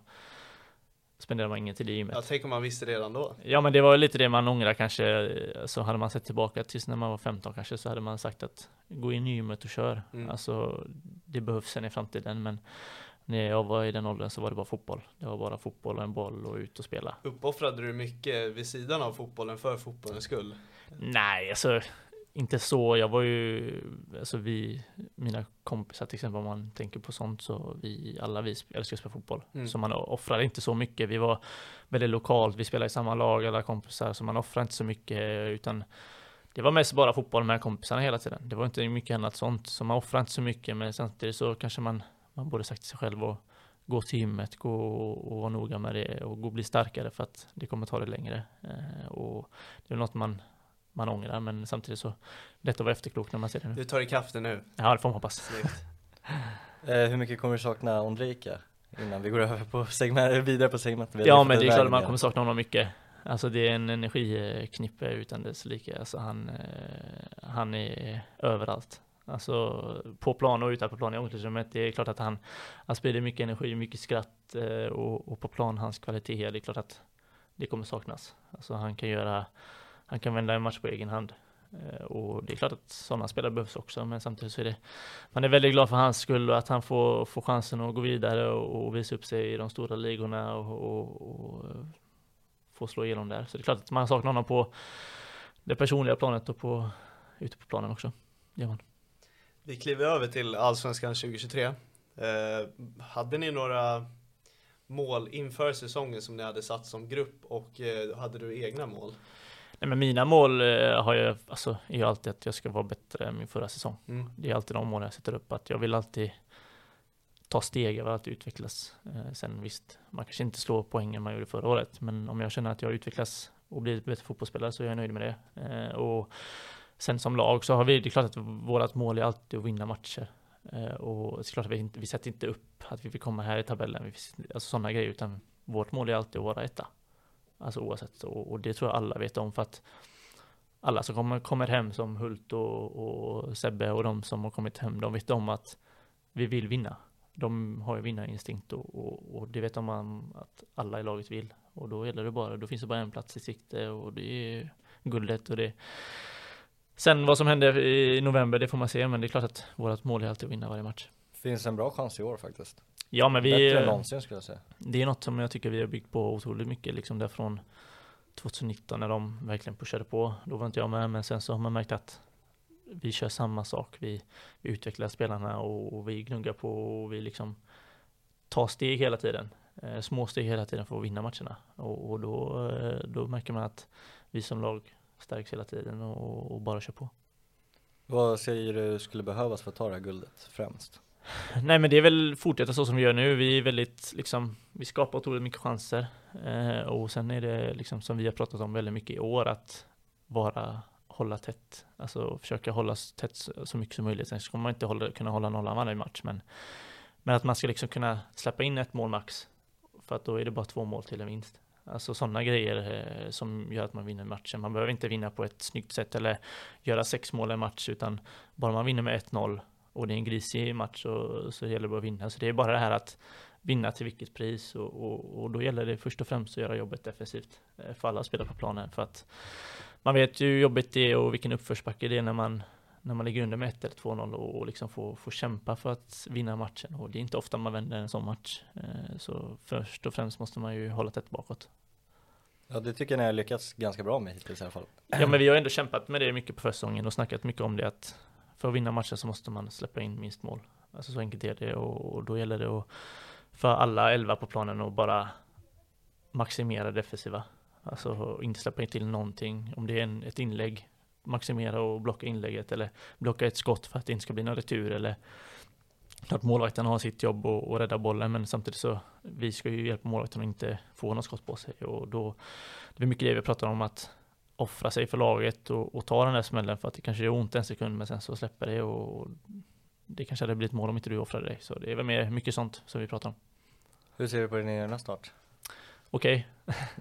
spenderar man ingen tid i gymmet. Jag tänker om man visste redan då. Ja men det var lite det man ångrar kanske, så hade man sett tillbaka tills när man var 15 kanske så hade man sagt att gå in i gymmet och kör. Mm. Alltså det behövs sen i framtiden men när jag var i den åldern så var det bara fotboll. Det var bara fotboll och en boll och ut och spela. Uppoffrade du mycket vid sidan av fotbollen för fotbollens skull? Nej, alltså inte så. Jag var ju, alltså vi, mina kompisar till exempel, om man tänker på sånt så vi, alla vi älskar att spela fotboll. Mm. Så man offrade inte så mycket. Vi var väldigt lokalt, vi spelade i samma lag, alla kompisar, så man offrade inte så mycket utan det var mest bara fotboll med kompisarna hela tiden. Det var inte mycket annat sånt, så man offrade inte så mycket, men samtidigt så kanske man, man borde sagt till sig själv och gå till gymmet, gå och, och vara noga med det och gå och bli starkare för att det kommer ta det längre. Eh, och det är något man man ångrar, men samtidigt så lätt att vara efterklok när man ser det nu. Du tar ikapp det nu. Ja, det får man hoppas. <laughs> Eh, hur mycket kommer du sakna Ondrejka? Innan vi går över på segment, vidare på segmentet. Ja, men det är klart att man kommer sakna honom mycket. Alltså det är en energiknippe utan dess like. Alltså han, eh, han är överallt. Alltså på plan och utanför plan i omklädningsrummet. Det är klart att han, han sprider mycket energi, mycket skratt eh, och, och på plan hans kvalitet. Det är klart att det kommer saknas. Alltså han kan göra, han kan vända en match på egen hand. Eh, Och det är klart att sådana spelare behövs också, men samtidigt så är det man är väldigt glad för hans skull och att han får, får chansen att gå vidare och, och visa upp sig i de stora ligorna och, och, och eh, få slå igenom där. Så det är klart att man saknar honom på det personliga planet och på, ute på planen också. Det gör man. Vi kliver över till Allsvenskan 2023. Eh, hade ni några mål inför säsongen som ni hade satt som grupp och eh, hade du egna mål? Nej, men mina mål eh, har jag, alltså, är ju alltid att jag ska vara bättre än min förra säsong. Mm. Det är alltid de mål jag sätter upp, att jag vill alltid ta steg, jag vill alltid utvecklas. Eh, sen visst, man kanske inte slår poängen man gjorde förra året, men om jag känner att jag utvecklas och blir bättre fotbollsspelare så är jag nöjd med det. Eh, och sen som lag så har vi, det är klart att vårt mål är alltid att vinna matcher. Eh, och såklart att vi, inte, vi sätter inte upp att vi vill komma här i tabellen, vi, alltså sådana grejer, utan vårt mål är alltid att vara etta. Alltså oavsett, och, och det tror jag alla vet om för att alla som kommer, kommer hem som Hult och, och Sebbe och de som har kommit hem, de vet om att vi vill vinna. De har ju vinnarinstinkt och, och, och det vet de om att alla i laget vill. Och då gäller det bara, då finns det bara en plats i sikte och det är guldet och det Sen vad som händer i november, det får man se, men det är klart att vårt mål är alltid att vinna varje match. Finns en bra chans i år faktiskt. Ja, men vi Bättre än någonsin skulle jag säga. det är något som jag tycker vi har byggt på otroligt mycket, liksom där från 2019 när de verkligen pushade på. Då var inte jag med, men sen så har man märkt att vi kör samma sak. Vi, vi utvecklar spelarna och, och vi gnuggar på och vi liksom tar steg hela tiden. Eh, små steg hela tiden för att vinna matcherna. Och, och då, eh, då märker man att vi som lag stärks hela tiden och, och bara kör på. Vad säger du skulle behövas för att ta det här guldet främst? <laughs> Nej men det är väl fortsätta så som vi gör nu. Vi är väldigt liksom, vi skapar otroligt mycket chanser. Eh, och sen är det liksom som vi har pratat om väldigt mycket i år att vara, hålla tätt. Alltså försöka hålla tätt så så mycket som möjligt. Sen ska man inte hålla, kunna hålla nollan varje match men, men att man ska liksom kunna släppa in ett mål max. För att då är det bara två mål till en vinst. Alltså sådana grejer eh, som gör att man vinner matchen. Man behöver inte vinna på ett snyggt sätt eller göra sex mål i en match utan bara man vinner med 1-0 och det är en grisig match så, så gäller det bara att vinna. Så det är bara det här att vinna till vilket pris och, och, och då gäller det först och främst att göra jobbet defensivt eh, för alla spelare på planen för att man vet ju hur jobbigt det är och vilken uppförsbacke det är när man när man ligger under med 1 eller 2-0 och, och liksom får, får kämpa för att vinna matchen och det är inte ofta man vänder en sån match. Eh, Så först och främst måste man ju hålla tätt bakåt. Ja det tycker jag ni har lyckats ganska bra med hittills i alla fall. Ja men vi har ändå kämpat med det mycket på försäsongen och snackat mycket om det att för att vinna matchen så måste man släppa in minst mål. Alltså så enkelt är det och, och då gäller det att för alla elva på planen att bara maximera defensiva. Alltså inte släppa in till någonting. Om det är en, ett inlägg, maximera och blocka inlägget eller blocka ett skott för att det inte ska bli någon retur eller Klart målvakten har sitt jobb och, och rädda bollen men samtidigt så vi ska ju hjälpa målvakten att inte få något skott på sig och då det är mycket det vi pratar om att offra sig för laget och, och ta den där smällen för att det kanske gör ont en sekund men sen så släpper det och, det kanske hade blivit mål om inte du offrade dig. Så det är väl mer mycket sånt som vi pratar om. Hur ser du på din egna start? Okej,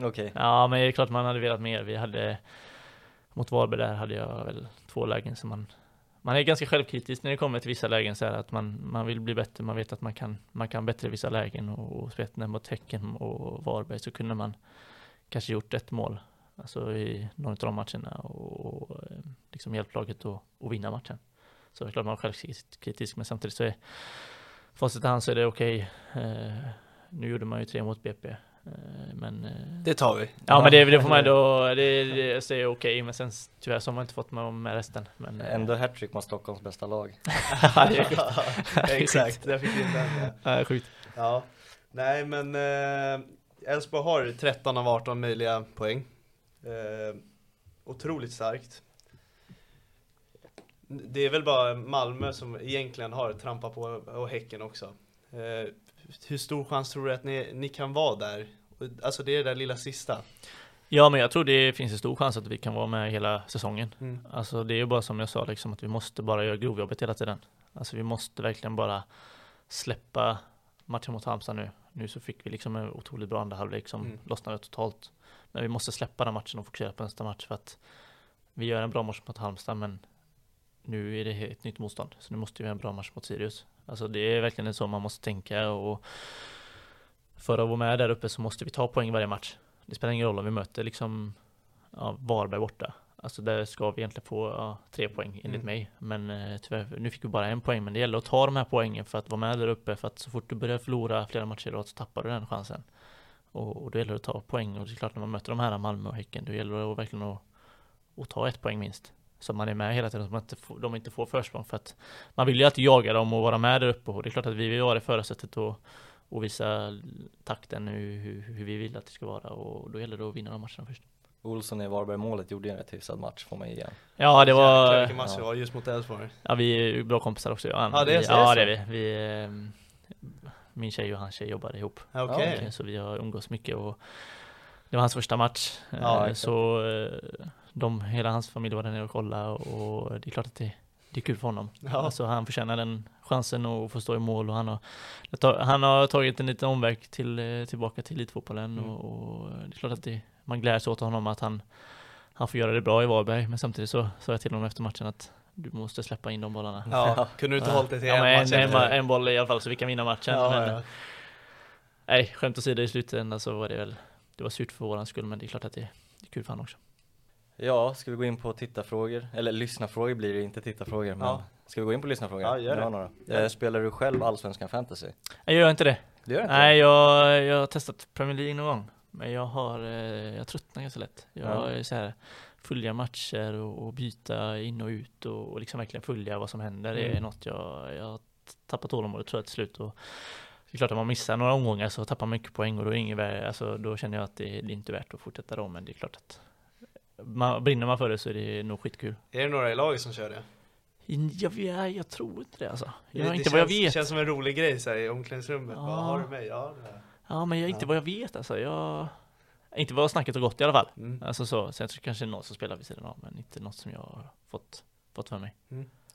Okej, <laughs> ja men det är klart man hade velat mer. Vi hade mot Varberg där hade jag väl två lägen som man man är ganska självkritisk när det kommer till vissa lägen så här att man, man vill bli bättre, man vet att man kan, man kan bättre i vissa lägen och, och speciellt mot Häcken och Varberg så kunde man kanske gjort ett mål, alltså i någon av de matcherna och, och eh, liksom hjälpt laget att, att vinna matchen. Så det är klart man är självkritisk men samtidigt så är facit i hand så är det okej. Eh, nu gjorde man ju tre mot BP. Eh, men, eh, Det tar vi. Ja men det, det får man ändå, det, det, så är okej men sen tyvärr så har man inte fått med, med resten. Men, eh, Ändå hattrick mot Stockholms bästa lag. <laughs> <laughs> ja. Exakt, där fick vi den. Ja, sjukt. Ja, nej men Elfsborg har 13 av 18 möjliga poäng. Eh, otroligt starkt. Det är väl bara Malmö som egentligen har trampat på och Häcken också. Eh, hur stor chans tror du att ni, ni kan vara där? Alltså det är det där lilla sista. Ja men jag tror det finns en stor chans att vi kan vara med hela säsongen. Mm. Alltså det är ju bara som jag sa liksom att vi måste bara göra grovjobbet hela tiden. Alltså vi måste verkligen bara släppa matchen mot Halmstad nu. Nu så fick vi liksom en otroligt bra andra halvlek som Mm. lossnade totalt. Men vi måste släppa den matchen och fokusera på nästa match för att vi gör en bra match mot Halmstad men nu är det ett nytt motstånd. Så nu måste vi göra en bra match mot Sirius. Alltså det är verkligen så man måste tänka och för att vara med där uppe så måste vi ta poäng varje match. Det spelar ingen roll om vi möter liksom ja, Varberg borta. Alltså där ska vi egentligen få ja, tre poäng enligt Mm. mig. Men eh, tyvärr, nu fick vi bara en poäng. Men det gäller att ta de här poängen för att vara med där uppe. För att så fort du börjar förlora flera matcher i rad så tappar du den chansen. Och, och då gäller det att ta poäng. Och det är klart när man möter de här Malmö och Häcken, då gäller det att verkligen att, att ta ett poäng minst. Så man är med hela tiden, så får, de inte får försprång. För att man vill ju alltid jaga dem och vara med där uppe. Och det är klart att vi vill vara i förarsättet och, och visa takten hur, hur, hur vi vill att det ska vara. Och då gäller det att vinna de matcherna först. Olsson i Varberg-målet gjorde en rätt hyfsad match får man ge igen. Ja, det Jäklar var... vilken match det var just mot Elfsborg. Ja, vi är ju bra kompisar också. Ja, Ja, det är så- ja, det det är vi. vi ehm, min tjej och hans tjej jobbar ihop. Eh, Så vi har umgås mycket och det var hans första match. Eh, Ja, exakt. så eh, de, hela hans familj var där nere och kollade och det är klart att det, det är kul för honom. Ja. Alltså han förtjänar den chansen att få stå i mål och han har, han har tagit en liten omväg till, eh, tillbaka till elitfotbollen Mm. och, och det är klart att det, man gläds åt honom att han, han får göra det bra i Varberg men samtidigt så sa jag till honom efter matchen att du måste släppa in de bollarna. Ja, kunde du inte hållit det till Ja, en match en, en, en boll i alla fall så vi kan vinna matchen. Ja, men, ja. Nej, skämt åsido i slutändan så var det väl Det var surt för våran skull men det är klart att det, det är kul för han också. Ja, ska vi gå in på tittarfrågor? Eller lyssnarfrågor blir det inte tittarfrågor, men Ja. ska vi gå in på lyssnarfrågor? Ja, gör det. några. Det. Eh, Spelar du själv Allsvenskan Fantasy? Jag gör inte det. Du gör inte Nej, jag, jag har testat Premier League någon gång. Men jag har, eh, jag tröttnar ganska lätt. Jag Ja. är så här, följa matcher och, och byta in och ut och, och liksom verkligen följa vad som händer. Det är Mm. något jag, jag har tappat tålamodet tror jag till slut. Och det är klart att man missar några omgångar så tappar man mycket poäng och då, är det inget alltså, då känner jag att det, det är inte värt att fortsätta då. Men det är klart att man, brinner man för det så är det nog skitkul. Är det några i laget som kör det? Jag, jag, jag tror inte det alltså. Jag, det, det inte känns, vad jag vet. känns som en rolig grej så här, i omklädningsrummet. Ja. Vad har du mig? Ja, det. Ja, men jag, inte Ja. vad jag vet alltså. Jag, inte vad snacket har gått i alla fall. Mm. Alltså så. Sen så kanske det är något som spelar vid sidan av, men inte något som jag har fått, fått för mig.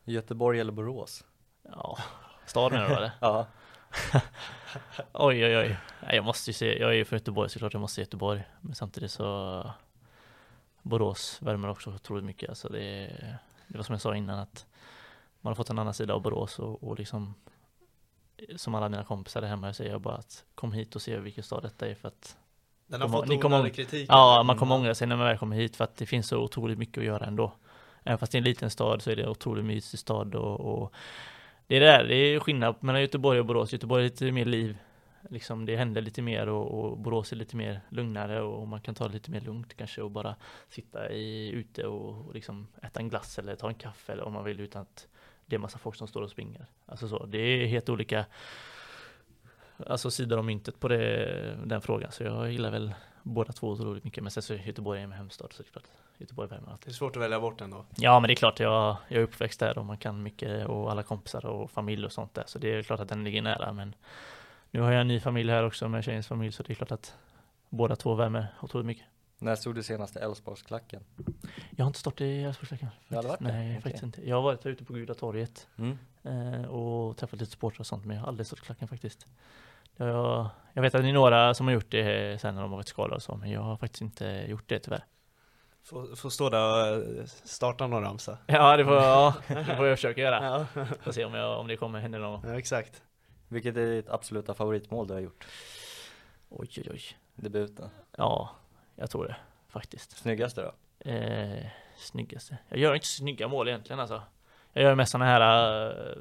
Göteborg eller Borås? Ja, stad menar du eller? <laughs> Ja. <laughs> Oj, oj, oj. Nej, jag måste ju se, jag är ju från Göteborg så klart jag måste se Göteborg. Men samtidigt så Borås värmer också otroligt mycket. Alltså det, det var som jag sa innan att man har fått en annan sida av Borås och, och liksom som alla mina kompisar där hemma säger jag bara att kom hit och se vilken stad detta är för att Den har Kommer- fått ni kommer- kritik. Ja, man kommer ångra sig när man väl kommer hit för att det finns så otroligt mycket att göra ändå. Även fast det är en liten stad så är det en otroligt mysig stad och, och det är det där, det är skillnad mellan Göteborg och Borås. Göteborg är lite mer liv, liksom det händer lite mer och, och Borås är lite mer lugnare och man kan ta det lite mer lugnt kanske och bara sitta i, ute och, och liksom äta en glass eller ta en kaffe eller om man vill utan att det är massa folk som står och springer. Alltså så, det är helt olika Alltså sidor om myntet på det, den frågan. Så jag gillar väl båda två otroligt mycket. Men sen så Göteborg är min hemstad så det är klart. Göteborg värmer alltid. Det är svårt att välja bort ändå. Ja men det är klart jag, jag är uppväxt där och man kan mycket och alla kompisar och familj och sånt där. Så det är klart att den ligger nära. Men nu har jag en ny familj här också med tjejens familj så det är klart att båda två värmer otroligt mycket. När stod du senaste Älvsborgsklacken? Jag har inte stått i Älvsborgsklacken. Nej, Okej. faktiskt inte. Jag har varit här ute på Guda torget Mm. eh, och träffat lite supportrar och sånt men jag har aldrig stått i klacken faktiskt. Jag, jag vet att det är några som har gjort det sen när de har varit skadade och så men jag har faktiskt inte gjort det tyvärr. Får, får stå där och eh, starta någon ramsa. Ja, det får, ja, <laughs> det får jag försöka göra. Ja, Får se om, jag, om det kommer hända någon gång. ja exakt. Vilket är ditt absoluta favoritmål du har gjort? Oj, oj, oj. Debuten? Ja, jag tror det faktiskt. Snyggaste då? Eh, snyggaste. Jag gör inte snygga mål egentligen alltså. Jag gör mest sådana här uh,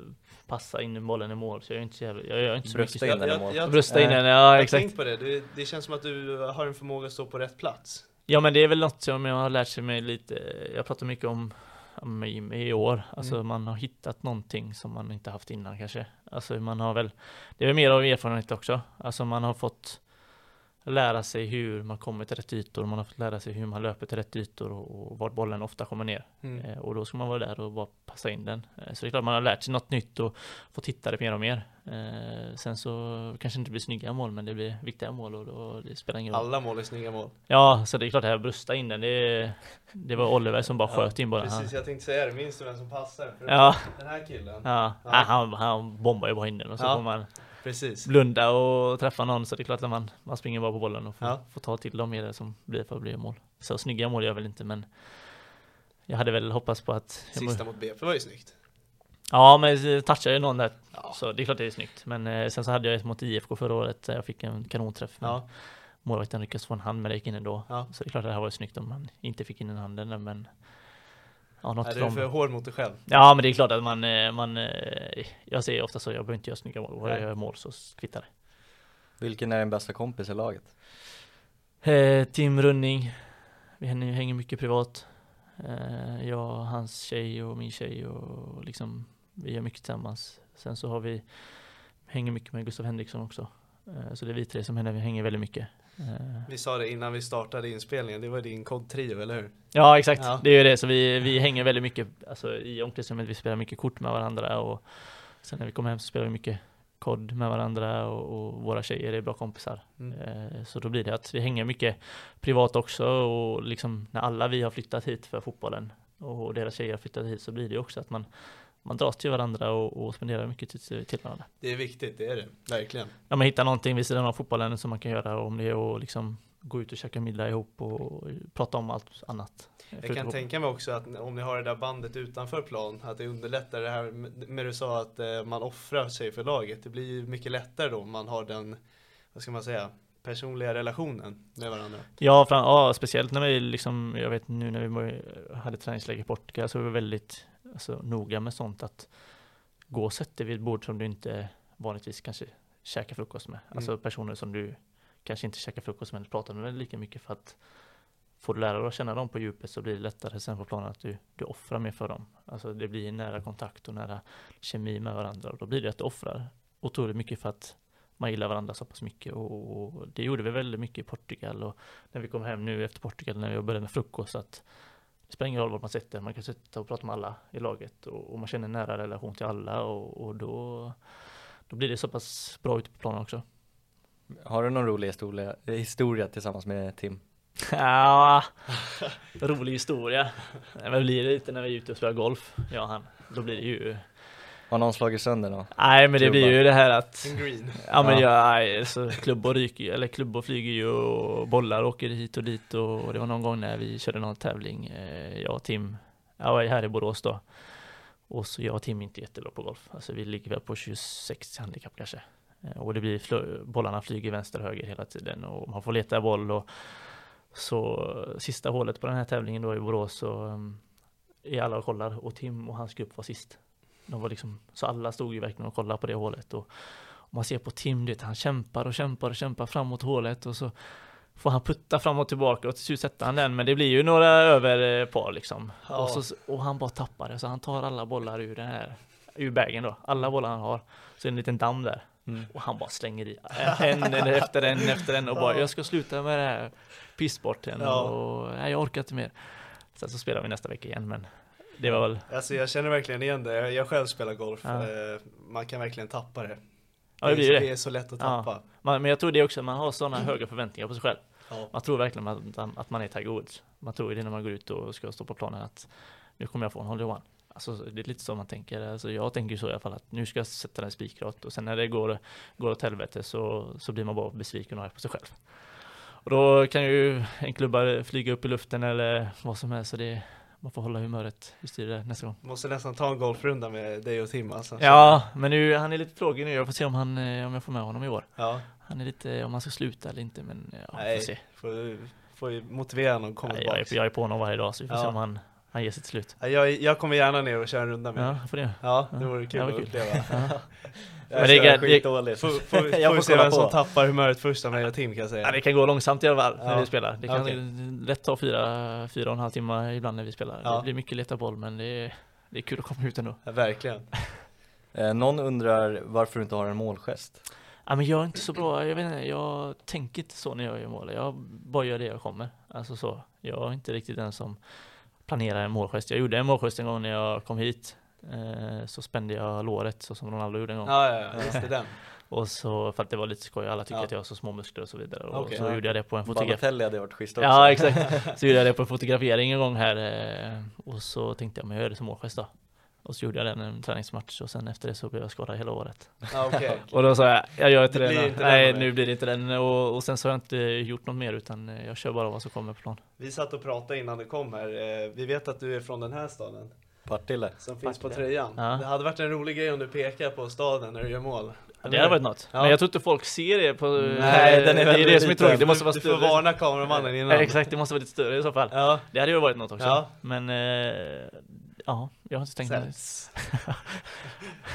passa in bollen i mål, så jag gör inte så jävla, jag gör inte så Brösta mycket. in den i mål. jag, Brösta in den, ja jag exakt. tänkt på det. det, det känns som att du har en förmåga att stå på rätt plats. Ja men det är väl något som jag har lärt sig mig lite, jag pratar mycket om i, i år, alltså Mm. man har hittat någonting som man inte haft innan kanske. Alltså man har väl, det är mer av erfarenhet också, alltså man har fått lära sig hur man kommer till rätt ytor, man har fått lära sig hur man löper till rätt ytor och, och var bollen ofta kommer ner. Mm. Eh, och då ska man vara där och bara passa in den. Eh, så det är klart man har lärt sig något nytt och fått hitta det mer och mer. Eh, sen så kanske det inte blir snygga mål, men det blir viktiga mål och då, det spelar ingen roll. Alla mål är snygga mål. Ja, så det är klart att jag bröstade in den. Det, det var Oliver som bara sköt in bollen. Precis, Han, jag tänkte säga det. Minns du vem som passar? För Ja. Den här killen. ja, Ja. Nej, han, han bombar ju bara in den och så Ja. får man Precis. blunda och träffa någon. Så det är klart att man, man springer bara på bollen och får, Ja. får ta till de medel som blir för att bli mål. Så snygga mål gör jag väl inte, men jag hade väl hoppats på att... Sista mot BP var ju snyggt. Ja, men touchade ju någon där. Ja. Så det är klart det är snyggt. Men eh, sen så hade jag ett mot IFK förra året där jag fick en kanonträff. Ja. målvakten lyckades få en hand, men det gick in ändå. Ja. Så det är klart att det här var snyggt om man inte fick in den handen men... Ja, något Är du för hård mot dig själv? Ja, men det är klart att man, eh, man eh, jag säger ofta så, jag behöver inte göra snygga mål. Bara jag Nej. gör mål så kvittar Vilken är din bästa kompis i laget? det. Eh, Tim Running, vi hänger, hänger mycket privat. Eh, jag, hans tjej och min tjej och liksom, vi gör mycket tillsammans. Sen så har vi, hänger mycket med Gustav Henriksson också. Eh, så det är vi tre som hänger, vi hänger väldigt mycket. Eh, Vi sa det innan vi startade inspelningen, det var din kodtrio, eller hur? Ja exakt, Ja. det är ju det. Så vi, vi hänger väldigt mycket alltså, i omklädningsrummet. Vi spelar mycket kort med varandra och sen när vi kommer hem så spelar vi mycket kod med varandra och, och våra tjejer är bra kompisar. Mm. Eh, så då blir det att vi hänger mycket privat också och liksom när alla vi har flyttat hit för fotbollen och deras tjejer har flyttat hit så blir det också att man man dras till varandra och, och spenderar mycket tid till varandra. Det är viktigt, det är det. Verkligen. Ja, man hittar någonting vid sidan av fotbollen som man kan göra om det att liksom gå ut och käka middag ihop och prata om allt annat. Jag kan tänka mig också att om ni har det där bandet utanför plan, att det underlättar det här med du sa att eh, man offrar sig för laget. Det blir ju mycket lättare då om man har den, vad ska man säga, personliga relationen med varandra. Ja, fram, ja, speciellt när vi liksom, jag vet nu när vi hade träningsläger i Portugal så var vi väldigt alltså, noga med sånt att gå och sätta dig vid ett bord som du inte vanligtvis kanske käkar frukost med. Alltså Mm. personer som du kanske inte käkar frukost med eller pratar med lika mycket för att får du lära dig att känna dem på djupet så blir det lättare sen på planen att du, du offrar mer för dem. Alltså det blir nära kontakt och nära kemi med varandra och då blir det att du offrar otroligt mycket för att man gillar varandra så pass mycket och, och det gjorde vi väldigt mycket i Portugal och när vi kom hem nu efter Portugal när vi började med frukost att det spelar ingen roll var man sitter, man kan sitta och prata med alla i laget och, och man känner en nära relation till alla och, och då, då blir det så pass bra ute på planen också. Har du någon rolig historia, historia tillsammans med Tim? Ja, rolig historia. Men blir det lite när vi är ute och spelar golf, jag och han, då blir det ju Har någon slagit sönder någon? Nej men det blir Klubbar. ju det här att En green. Ja men Ja. ja, alltså, klubbor ryker eller klubbor flyger ju och bollar åker hit och dit och, det var någon gång när vi körde någon tävling, eh, jag och Tim, jag var här i Borås då. Och så jag och Tim är inte jättebra på golf, alltså vi ligger väl på 26 handikapp kanske. Eh, Och det blir, fl- bollarna flyger vänster och höger hela tiden och man får leta boll och så sista hålet på den här tävlingen då i Borås så um, är alla och kollar och Tim och hans grupp var sist. De var liksom, så alla stod ju verkligen och kollade på det hålet och, och man ser på Tim, du vet, han kämpar och kämpar och kämpar framåt hålet och så får han putta fram och tillbaka och till slut sätter han den men det blir ju några över eh, par liksom. Ja. Och, så, och han bara tappar det så han tar alla bollar ur den här, ur bagen då, alla bollar han har. Så är det en liten damm där. Mm. Och han bara slänger i en efter en efter en och bara jag ska sluta med det här pisssporten Ja. och nej, jag orkar inte mer. Sen så spelar vi nästa vecka igen men det var väl Alltså jag känner verkligen igen det. Jag, jag själv spelar golf. Ja. Eh, Man kan verkligen tappa det. Ja det blir det det. är så lätt att Ja. tappa. Man, men jag tror det också, man har sådana höga förväntningar på sig själv. Ja. Man tror verkligen att, att man är Tiger Woods. Man tror det när man går ut och ska stå på planen att nu kommer jag få en hole one. Alltså det är lite så man tänker. Alltså, jag tänker så i alla fall att nu ska jag sätta den spikrat och sen när det går, går åt helvete så, så blir man bara besviken och arg på sig själv. Och då kan ju en klubba flyga upp i luften eller vad som helst så det man får hålla humöret i styr nästa gång. Måste nästan ta en golfrunda med dig och Tim alltså. Ja, men nu, han är lite tråkig nu. Jag får se om, han, eh, om jag får med honom i år. Ja. Han är lite, om han ska sluta eller inte, men ja, Nej, får se. Får, får ju motivera honom att komma Nej, jag, tillbaka. är, jag är på honom varje dag, så vi får Ja. se om han, han ger sig till slut. Ja, Jag, jag kommer gärna ner och köra en runda med Ja, får det. Ja, det vore kul Ja, att kul. uppleva. <laughs> Men det är skitdåligt. <laughs> Får, får, vi- Jag får vi får se vem som tappar humöret först av mig och Tim kan jag säga. Ja, det kan gå långsamt i alla fall när Ja. vi spelar. Det kan Okej. lätt ta fyra, fyra och en halv timme ibland när vi spelar. Ja. Det blir mycket leta boll, men det är, det är kul att komma ut ändå. Ja, verkligen. <laughs> Eh, någon undrar varför du inte har en målgest? Ja, men jag är inte så bra, jag vet inte, jag tänker inte så när jag gör mål. Jag bara gör det jag kommer. Alltså så. Jag är inte riktigt den som planerar en målgest. Jag gjorde en målgest en gång när jag kom hit. Eh, så spände jag låret så som Ronaldo gjorde en gång. Ja, ja, ja, just det, den. <laughs> Och så, för att det var lite skoj, alla tycker Ja. att jag har så små muskler och så vidare. Och Okej. så gjorde jag det på en fotograf. Balotelli hade varit schysst också. Ja exakt, <laughs> så gjorde jag det på en fotografering en gång här eh, Och så tänkte jag, men jag gör det som målgest då Och så gjorde jag den en träningsmatch och sen efter det så blev jag skadad hela året Ja, okej. <laughs> Och då sa jag, jag gör inte Det det, inte Nej nu blir det inte den och, och sen så har jag inte gjort något mer utan eh, jag kör bara vad som kommer på plan Vi satt och pratade innan du kom här. Vi vet att du är från den här staden. Partille. Som finns på Partille. tröjan. Ja. Det hade varit en rolig grej om du pekar på staden när du gör mål. ja, Det hade varit något, Ja. men jag tror inte folk ser det på Nej, den är Det är det väldigt som är liten. tråkigt, det måste vara Du får större varna kameramannen innan. Ja, Exakt, det måste vara lite större i så fall Ja. Det hade ju varit något också Ja. Men eh, Ja, jag har inte tänkt Sen- mig <laughs>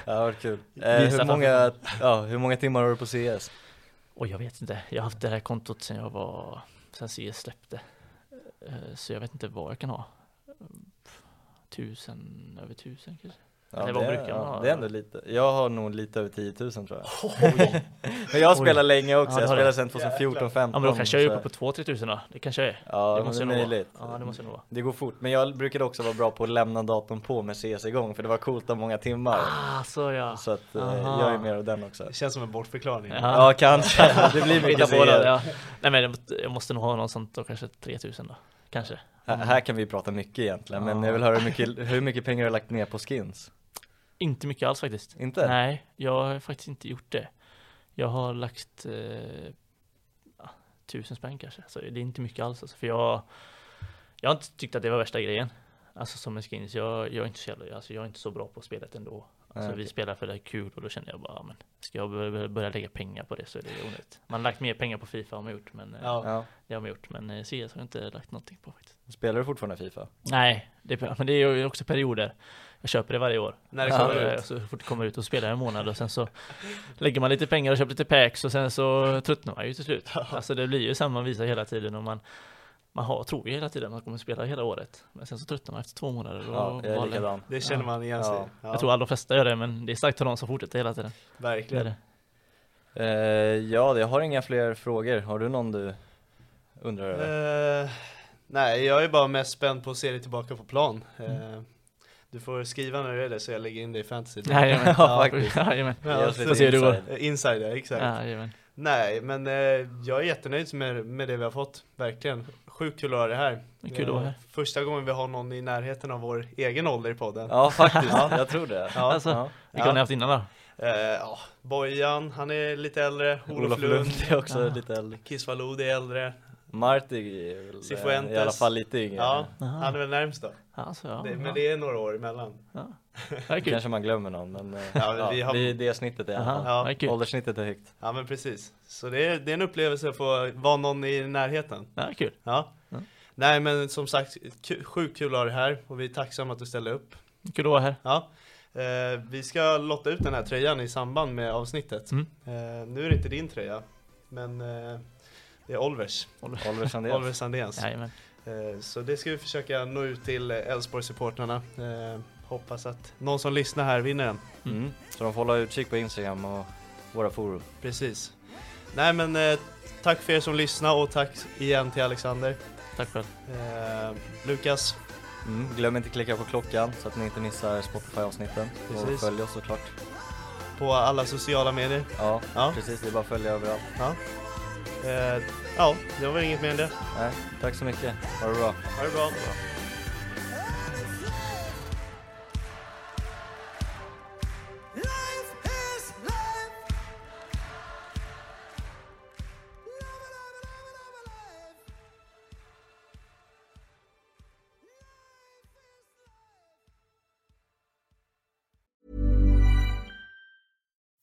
Ja, det varit kul. Eh, hur, många, ja, hur många timmar har du på CS? Och jag vet inte, jag har haft det här kontot sedan jag var, sen CS släppte. Eh, Så jag vet inte vad jag kan ha. Tusen, över tusen kanske. Ja, det, vad brukar man ja, ha? det är ändå lite. Jag har nog lite över 10 000 tror jag. <laughs> men jag har spelat länge också, Ja, jag spelar sedan 2014, 15 Ja men då kanske jag är uppe på två, tre tusen då. Det kanske jag är. Ja, det men måste det nog. Ja det måste jag nog vara. Det går fort, men jag brukade också vara bra på att lämna datorn på med CS igång för det var coolt ha många timmar. Ah, så ja. Så att eh, Aha. jag är mer av den också. Det känns som en bortförklaring. Ja, kanske. <laughs> Det blir mycket CS. ja. Nej men jag måste- nog ha något sånt då, kanske 3000 då. Kanske. Här, här kan vi prata mycket egentligen, men jag vill höra hur mycket, <laughs> hur mycket pengar du har lagt ner på skins? Inte mycket alls faktiskt. Inte? Nej, jag har faktiskt inte gjort det. Jag har lagt eh, ja, tusen spänn kanske. Så det är inte mycket alls alltså, för jag Jag har inte tyckt att det var värsta grejen. Alltså som en skins. Jag, jag är inte så jävla, alltså jag är inte så bra på spelet ändå. Alltså Nej, vi spelar för det är kul och då känner jag bara, ja, men ska jag börja, börja lägga pengar på det så är det onödigt. Man har lagt mer pengar på Fifa har man gjort, men eh, Ja. Ja. det har man gjort. Men eh, CS har jag inte lagt någonting på faktiskt. Spelar du fortfarande Fifa? Nej, det, är- men det är ju också perioder. Jag köper det varje år. När det Så, kommer eh, ut. Så fort det kommer ut och spelar en månad och sen så lägger man lite pengar och köper lite packs och sen så tröttnar man ju till slut. Alltså det blir ju samma visa hela tiden och man man har, tror ju hela tiden att man kommer spela hela året. Men sen så truttar man efter två månader. och Ja, jag är. Det känner man igen sig. Ja. Ja, Jag tror alla flesta gör det men det är starkt av de som fortsätter hela tiden. Det är verkligen. det. Eh, ja, jag har inga fler frågor. Har du någon du undrar över? Eh, nej, jag är bara mest spänd på att se dig tillbaka på plan. Mm. Eh, du får skriva när du är det så jag lägger in det i fantasy. Jajamän, <laughs> Ja, faktiskt. jajamän. Oss lite Får se hur det går. inside. Eh, Insider, exakt. Jajamän. Nej, men eh, jag är jättenöjd med, med det vi har fått, verkligen. Sjukt kul att ha det här. Det är kul att vara Eh, här. Första gången vi har någon i närheten av vår egen ålder i podden. Ja, faktiskt. jag tror det. Ja. Alltså, Ja. Vilka har ni haft innan då? Eh, ja, Bojan, han är lite äldre. Olof, Olof Lund. Lund är också Ja. lite äldre. Kisvalod är äldre. Marti är väl eh, Cifuentes. i alla fall lite yngre. Ja, Aha. han är väl närmst då. Alltså, ja, det, ja. men det är några år emellan. Ja. Det är. Kanske man glömmer någon, men eh, Ja, ja, vi har- vi, det snittet alla Aha. Ja. det är. Ålderssnittet är högt. Ja men precis. Så det är, det är en upplevelse att få vara någon i närheten. Ja, kul. Ja. Ja. Nej men som sagt, sjukt kul att ha dig här och vi är tacksamma att du ställde upp. Kul att vara här. Ja. Eh, vi ska lotta ut den här tröjan i samband med avsnittet. Mm. Eh, nu är det inte din tröja, men eh, det är Olvers. Oliver. Oliver Sandéns. Jajamän. Eh, så det ska vi försöka nå ut till eh, Elfsborg-supportrarna. Hoppas att någon som lyssnar här vinner den. Mm. Så de får hålla utkik på Instagram och våra forum. Precis. Nej men eh, tack för er som lyssnar och tack igen till Alexander. Tack själv. Eh, Lukas, Mm. Glöm inte klicka på klockan så att ni inte missar Spotify-avsnitten. Och följ oss såklart. på alla sociala medier. Ja, Ja. precis. Det är bara att följa överallt. Ja, eh, ja det var inget mer än det. Nej, tack så mycket. Ha det bra. Ha det bra.